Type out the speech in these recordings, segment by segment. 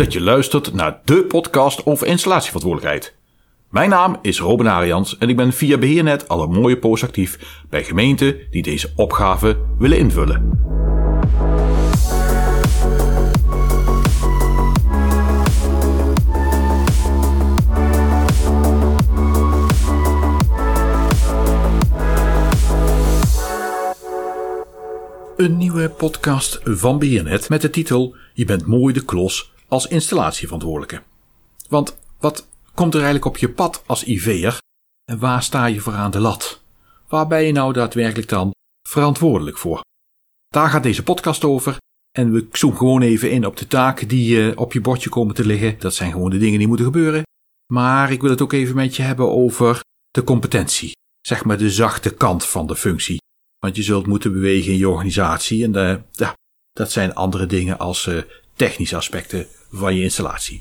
dat je luistert naar de podcast over installatieverantwoordelijkheid. Mijn naam is Robin Arians en ik ben via Beheernet al een mooie post actief bij gemeenten die deze opgave willen invullen. Een nieuwe podcast van Beheernet met de titel Je bent mooi de klos als installatieverantwoordelijke. Want wat komt er eigenlijk op je pad als IV'er en waar sta je voor aan de lat? Waar ben je nou daadwerkelijk dan verantwoordelijk voor? Daar gaat deze podcast over en we zoomen gewoon even in op de taken die uh, op je bordje komen te liggen. Dat zijn gewoon de dingen die moeten gebeuren. Maar ik wil het ook even met je hebben over de competentie. Zeg maar de zachte kant van de functie. Want je zult moeten bewegen in je organisatie en uh, ja, dat zijn andere dingen als uh, technische aspecten van je installatie.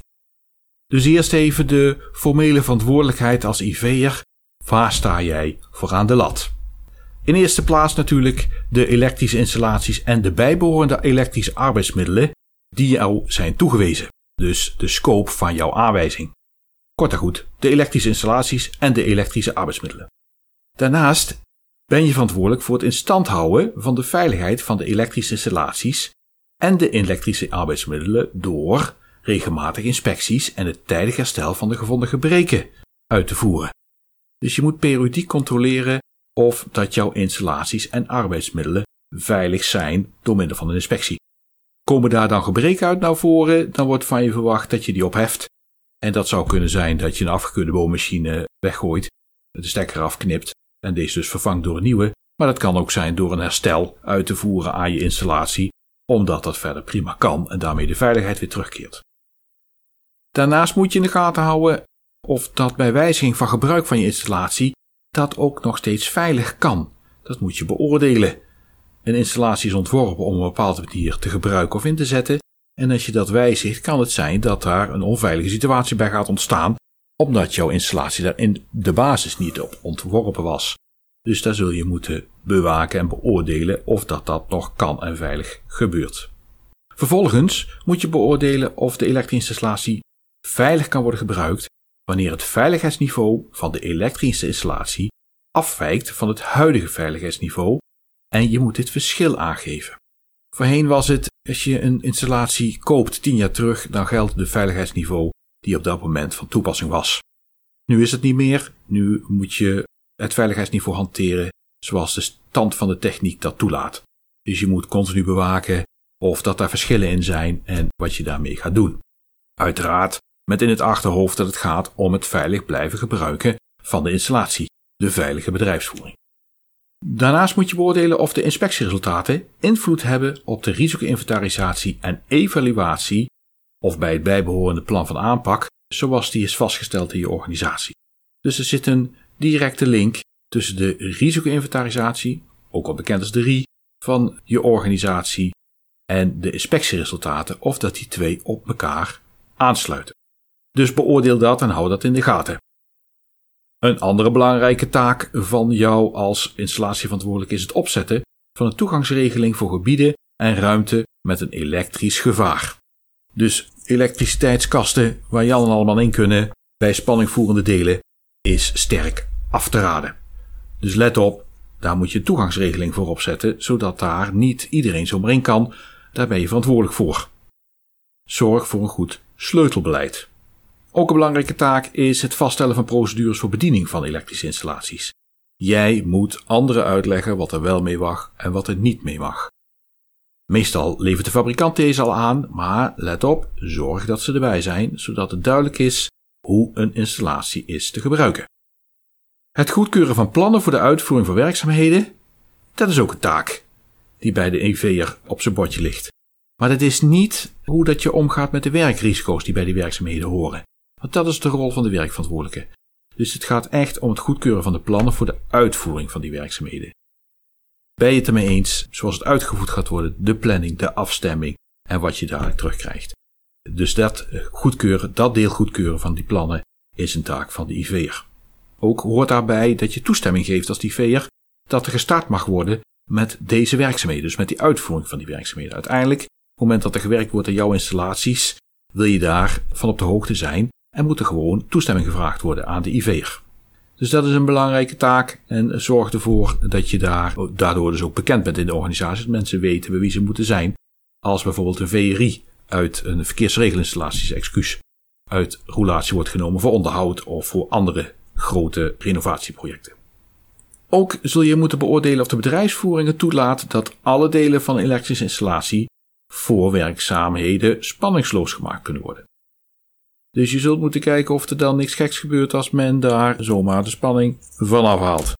Dus eerst even de formele verantwoordelijkheid als IV'er. Waar sta jij voor aan de lat? In eerste plaats natuurlijk de elektrische installaties en de bijbehorende elektrische arbeidsmiddelen die jou zijn toegewezen. Dus de scope van jouw aanwijzing. Kort en goed, de elektrische installaties en de elektrische arbeidsmiddelen. Daarnaast ben je verantwoordelijk voor het in stand houden van de veiligheid van de elektrische installaties en de elektrische arbeidsmiddelen door regelmatig inspecties en het tijdig herstel van de gevonden gebreken uit te voeren. Dus je moet periodiek controleren of dat jouw installaties en arbeidsmiddelen veilig zijn door middel van een inspectie. Komen daar dan gebreken uit naar voren, dan wordt van je verwacht dat je die opheft. En dat zou kunnen zijn dat je een afgekeurde boommachine weggooit, de stekker afknipt en deze dus vervangt door een nieuwe. Maar dat kan ook zijn door een herstel uit te voeren aan je installatie, omdat dat verder prima kan en daarmee de veiligheid weer terugkeert. Daarnaast moet je in de gaten houden of dat bij wijziging van gebruik van je installatie dat ook nog steeds veilig kan. Dat moet je beoordelen. Een installatie is ontworpen om een bepaalde manier te gebruiken of in te zetten. En als je dat wijzigt, kan het zijn dat daar een onveilige situatie bij gaat ontstaan, omdat jouw installatie daar in de basis niet op ontworpen was. Dus daar zul je moeten bewaken en beoordelen of dat dat nog kan en veilig gebeurt. Vervolgens moet je beoordelen of de elektrische installatie veilig kan worden gebruikt wanneer het veiligheidsniveau van de elektrische installatie afwijkt van het huidige veiligheidsniveau en je moet dit verschil aangeven. Voorheen was het, als je een installatie koopt tien jaar terug, dan geldt de veiligheidsniveau die op dat moment van toepassing was. Nu is het niet meer, nu moet je het veiligheidsniveau hanteren zoals de stand van de techniek dat toelaat. Dus je moet continu bewaken of dat daar verschillen in zijn en wat je daarmee gaat doen. Uiteraard met in het achterhoofd dat het gaat om het veilig blijven gebruiken van de installatie, de veilige bedrijfsvoering. Daarnaast moet je beoordelen of de inspectieresultaten invloed hebben op de risico-inventarisatie en evaluatie of bij het bijbehorende plan van aanpak zoals die is vastgesteld in je organisatie. Dus er zit een directe link tussen de risico-inventarisatie, ook al bekend als de RI, van je organisatie en de inspectieresultaten of dat die twee op elkaar aansluiten. Dus beoordeel dat en hou dat in de gaten. Een andere belangrijke taak van jou als installatieverantwoordelijk is het opzetten van een toegangsregeling voor gebieden en ruimte met een elektrisch gevaar. Dus elektriciteitskasten waar en allemaal in kunnen bij spanningvoerende delen is sterk af te raden. Dus let op, daar moet je toegangsregeling voor opzetten, zodat daar niet iedereen zomaar in kan. Daar ben je verantwoordelijk voor. Zorg voor een goed sleutelbeleid. Ook een belangrijke taak is het vaststellen van procedures voor bediening van elektrische installaties. Jij moet anderen uitleggen wat er wel mee mag en wat er niet mee mag. Meestal levert de fabrikant deze al aan, maar let op, zorg dat ze erbij zijn, zodat het duidelijk is hoe een installatie is te gebruiken. Het goedkeuren van plannen voor de uitvoering van werkzaamheden, dat is ook een taak die bij de EV'er op zijn bordje ligt. Maar dat is niet hoe dat je omgaat met de werkrisico's die bij die werkzaamheden horen. Want dat is de rol van de werkverantwoordelijke. Dus het gaat echt om het goedkeuren van de plannen voor de uitvoering van die werkzaamheden. Ben je het ermee eens zoals het uitgevoerd gaat worden, de planning, de afstemming en wat je dadelijk terugkrijgt? Dus dat goedkeuren, dat deel goedkeuren van die plannen is een taak van de IV'er. Ook hoort daarbij dat je toestemming geeft als IV'er dat er gestart mag worden met deze werkzaamheden, dus met die uitvoering van die werkzaamheden. Uiteindelijk, op het moment dat er gewerkt wordt aan jouw installaties, wil je daar van op de hoogte zijn en moet er gewoon toestemming gevraagd worden aan de IV'er. Dus dat is een belangrijke taak en zorg ervoor dat je daar, daardoor dus ook bekend bent in de organisatie. Dat mensen weten bij wie ze moeten zijn. Als bijvoorbeeld een VRI uit een verkeersregelinstallaties excuus uit roulatie wordt genomen voor onderhoud of voor andere grote renovatieprojecten. Ook zul je moeten beoordelen of de bedrijfsvoering het toelaat dat alle delen van een elektrische installatie voor werkzaamheden spanningsloos gemaakt kunnen worden. Dus je zult moeten kijken of er dan niks geks gebeurt als men daar zomaar de spanning vanaf haalt.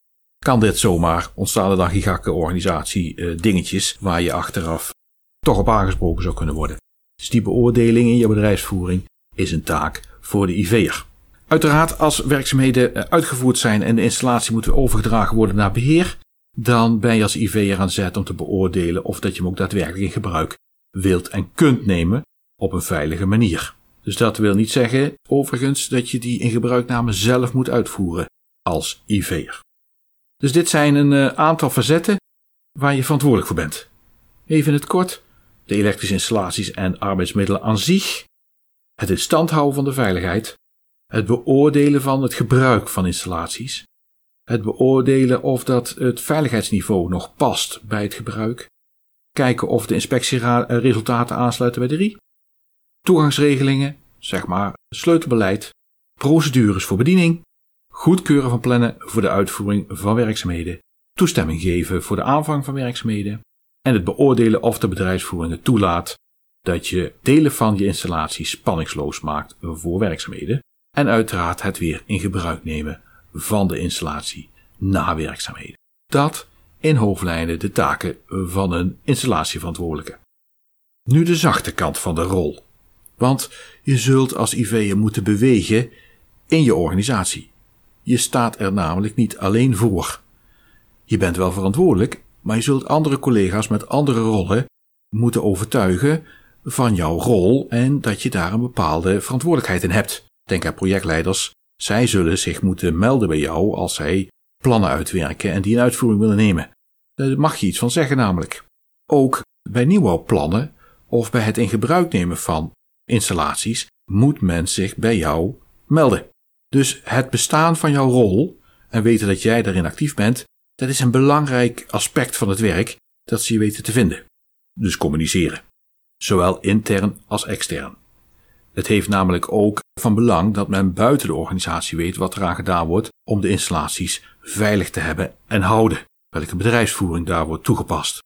Kan dit zomaar, ontstaan er dan gigakke organisatie uh, dingetjes waar je achteraf toch op aangesproken zou kunnen worden. Dus die beoordeling in je bedrijfsvoering is een taak voor de IV'er. Uiteraard, als werkzaamheden eh, uitgevoerd zijn en de installatie moet overgedragen worden naar beheer, dan ben je als IV'er aan zet om te beoordelen of dat je hem ook daadwerkelijk in gebruik wilt en kunt nemen op een veilige manier. Dus dat wil niet zeggen, overigens, dat je die in gebruikname zelf moet uitvoeren als IV'er. Dus dit zijn een eh, aantal facetten waar je verantwoordelijk voor bent. Even in het kort, de elektrische installaties en arbeidsmiddelen aan zich, het in stand houden van de veiligheid, het beoordelen van het gebruik van installaties, het beoordelen of dat het veiligheidsniveau nog past bij het gebruik, kijken of de inspectieresultaten aansluiten bij de RI, toegangsregelingen, zeg maar sleutelbeleid, procedures voor bediening, goedkeuren van plannen voor de uitvoering van werkzaamheden, toestemming geven voor de aanvang van werkzaamheden. En het beoordelen of de bedrijfsvoering het toelaat dat je delen van je installatie spanningsloos maakt voor werkzaamheden en uiteraard het weer in gebruik nemen van de installatie na werkzaamheden. Dat in hoofdlijnen de taken van een installatieverantwoordelijke. Nu de zachte kant van de rol. Want je zult als IV'er moeten bewegen in je organisatie. Je staat er namelijk niet alleen voor. Je bent wel verantwoordelijk, maar je zult andere collega's met andere rollen moeten overtuigen van jouw rol en dat je daar een bepaalde verantwoordelijkheid in hebt. Denk aan projectleiders. Zij zullen zich moeten melden bij jou als zij plannen uitwerken en die in uitvoering willen nemen. Daar mag je iets van zeggen namelijk. Ook bij nieuwbouwplannen of bij het in gebruik nemen van installaties moet men zich bij jou melden. Dus het bestaan van jouw rol en weten dat jij daarin actief bent, dat is een belangrijk aspect van het werk dat ze je weten te vinden. Dus communiceren. Zowel intern als extern. Het heeft namelijk ook van belang dat men buiten de organisatie weet wat eraan gedaan wordt om de installaties veilig te hebben en houden, welke bedrijfsvoering daar wordt toegepast.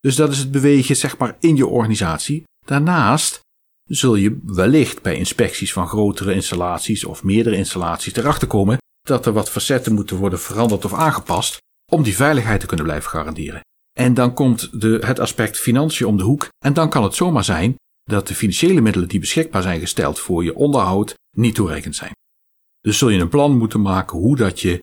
Dus dat is het bewegen zeg maar in je organisatie. Daarnaast zul je wellicht bij inspecties van grotere installaties of meerdere installaties erachter komen dat er wat facetten moeten worden veranderd of aangepast om die veiligheid te kunnen blijven garanderen. En dan komt de, het aspect financiën om de hoek en dan kan het zomaar zijn dat de financiële middelen die beschikbaar zijn gesteld voor je onderhoud niet toereikend zijn. Dus zul je een plan moeten maken hoe dat je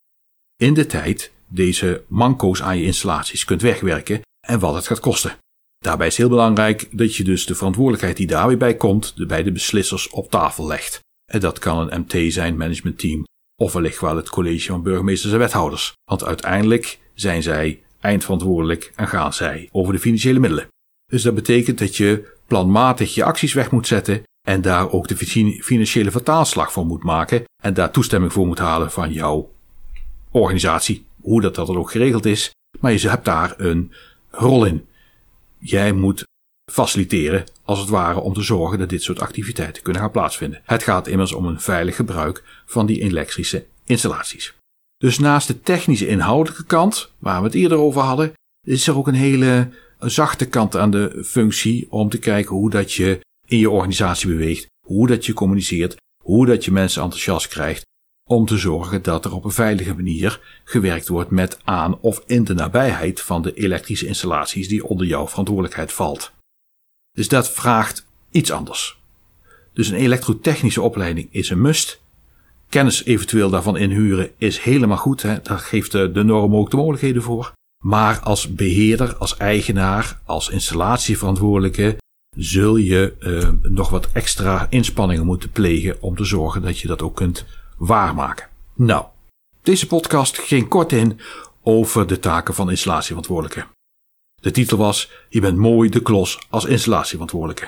in de tijd deze manco's aan je installaties kunt wegwerken en wat het gaat kosten. Daarbij is heel belangrijk dat je dus de verantwoordelijkheid die daar weer bij komt, bij de beslissers op tafel legt. En dat kan een MT zijn, managementteam, of wellicht wel het college van burgemeesters en wethouders. Want uiteindelijk zijn zij eindverantwoordelijk en gaan zij over de financiële middelen. Dus dat betekent dat je planmatig je acties weg moet zetten en daar ook de financiële vertaalslag voor moet maken en daar toestemming voor moet halen van jouw organisatie, hoe dat, dat dan ook geregeld is. Maar je hebt daar een rol in. Jij moet faciliteren, als het ware, om te zorgen dat dit soort activiteiten kunnen gaan plaatsvinden. Het gaat immers om een veilig gebruik van die elektrische installaties. Dus naast de technische inhoudelijke kant, waar we het eerder over hadden, is er ook een hele zachte kant aan de functie om te kijken hoe dat je in je organisatie beweegt, hoe dat je communiceert, hoe dat je mensen enthousiast krijgt, om te zorgen dat er op een veilige manier gewerkt wordt met aan of in de nabijheid van de elektrische installaties die onder jouw verantwoordelijkheid valt. Dus dat vraagt iets anders. Dus een elektrotechnische opleiding is een must. Kennis eventueel daarvan inhuren is helemaal goed. Hè? Daar geeft de, de norm ook de mogelijkheden voor. Maar als beheerder, als eigenaar, als installatieverantwoordelijke zul je uh, nog wat extra inspanningen moeten plegen om te zorgen dat je dat ook kunt waarmaken. Nou, deze podcast ging kort in over de taken van installatieverantwoordelijke. De titel was Je bent mooi de klos als installatieverantwoordelijke.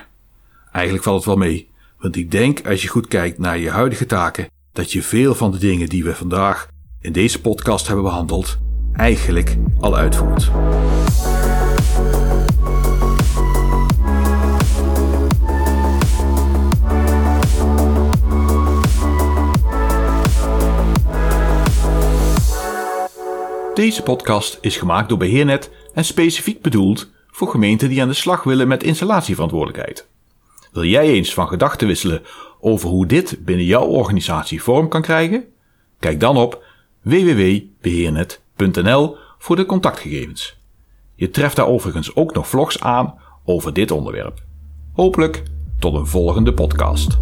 Eigenlijk valt het wel mee, Want ik denk, als je goed kijkt naar je huidige taken, dat je veel van de dingen die we vandaag in deze podcast hebben behandeld, eigenlijk al uitvoert. Deze podcast is gemaakt door Beheernet en specifiek bedoeld voor gemeenten die aan de slag willen met installatieverantwoordelijkheid. Wil jij eens van gedachten wisselen over hoe dit binnen jouw organisatie vorm kan krijgen? Kijk dan op www.beheernet.nl voor de contactgegevens. Je treft daar overigens ook nog vlogs aan over dit onderwerp. Hopelijk tot een volgende podcast.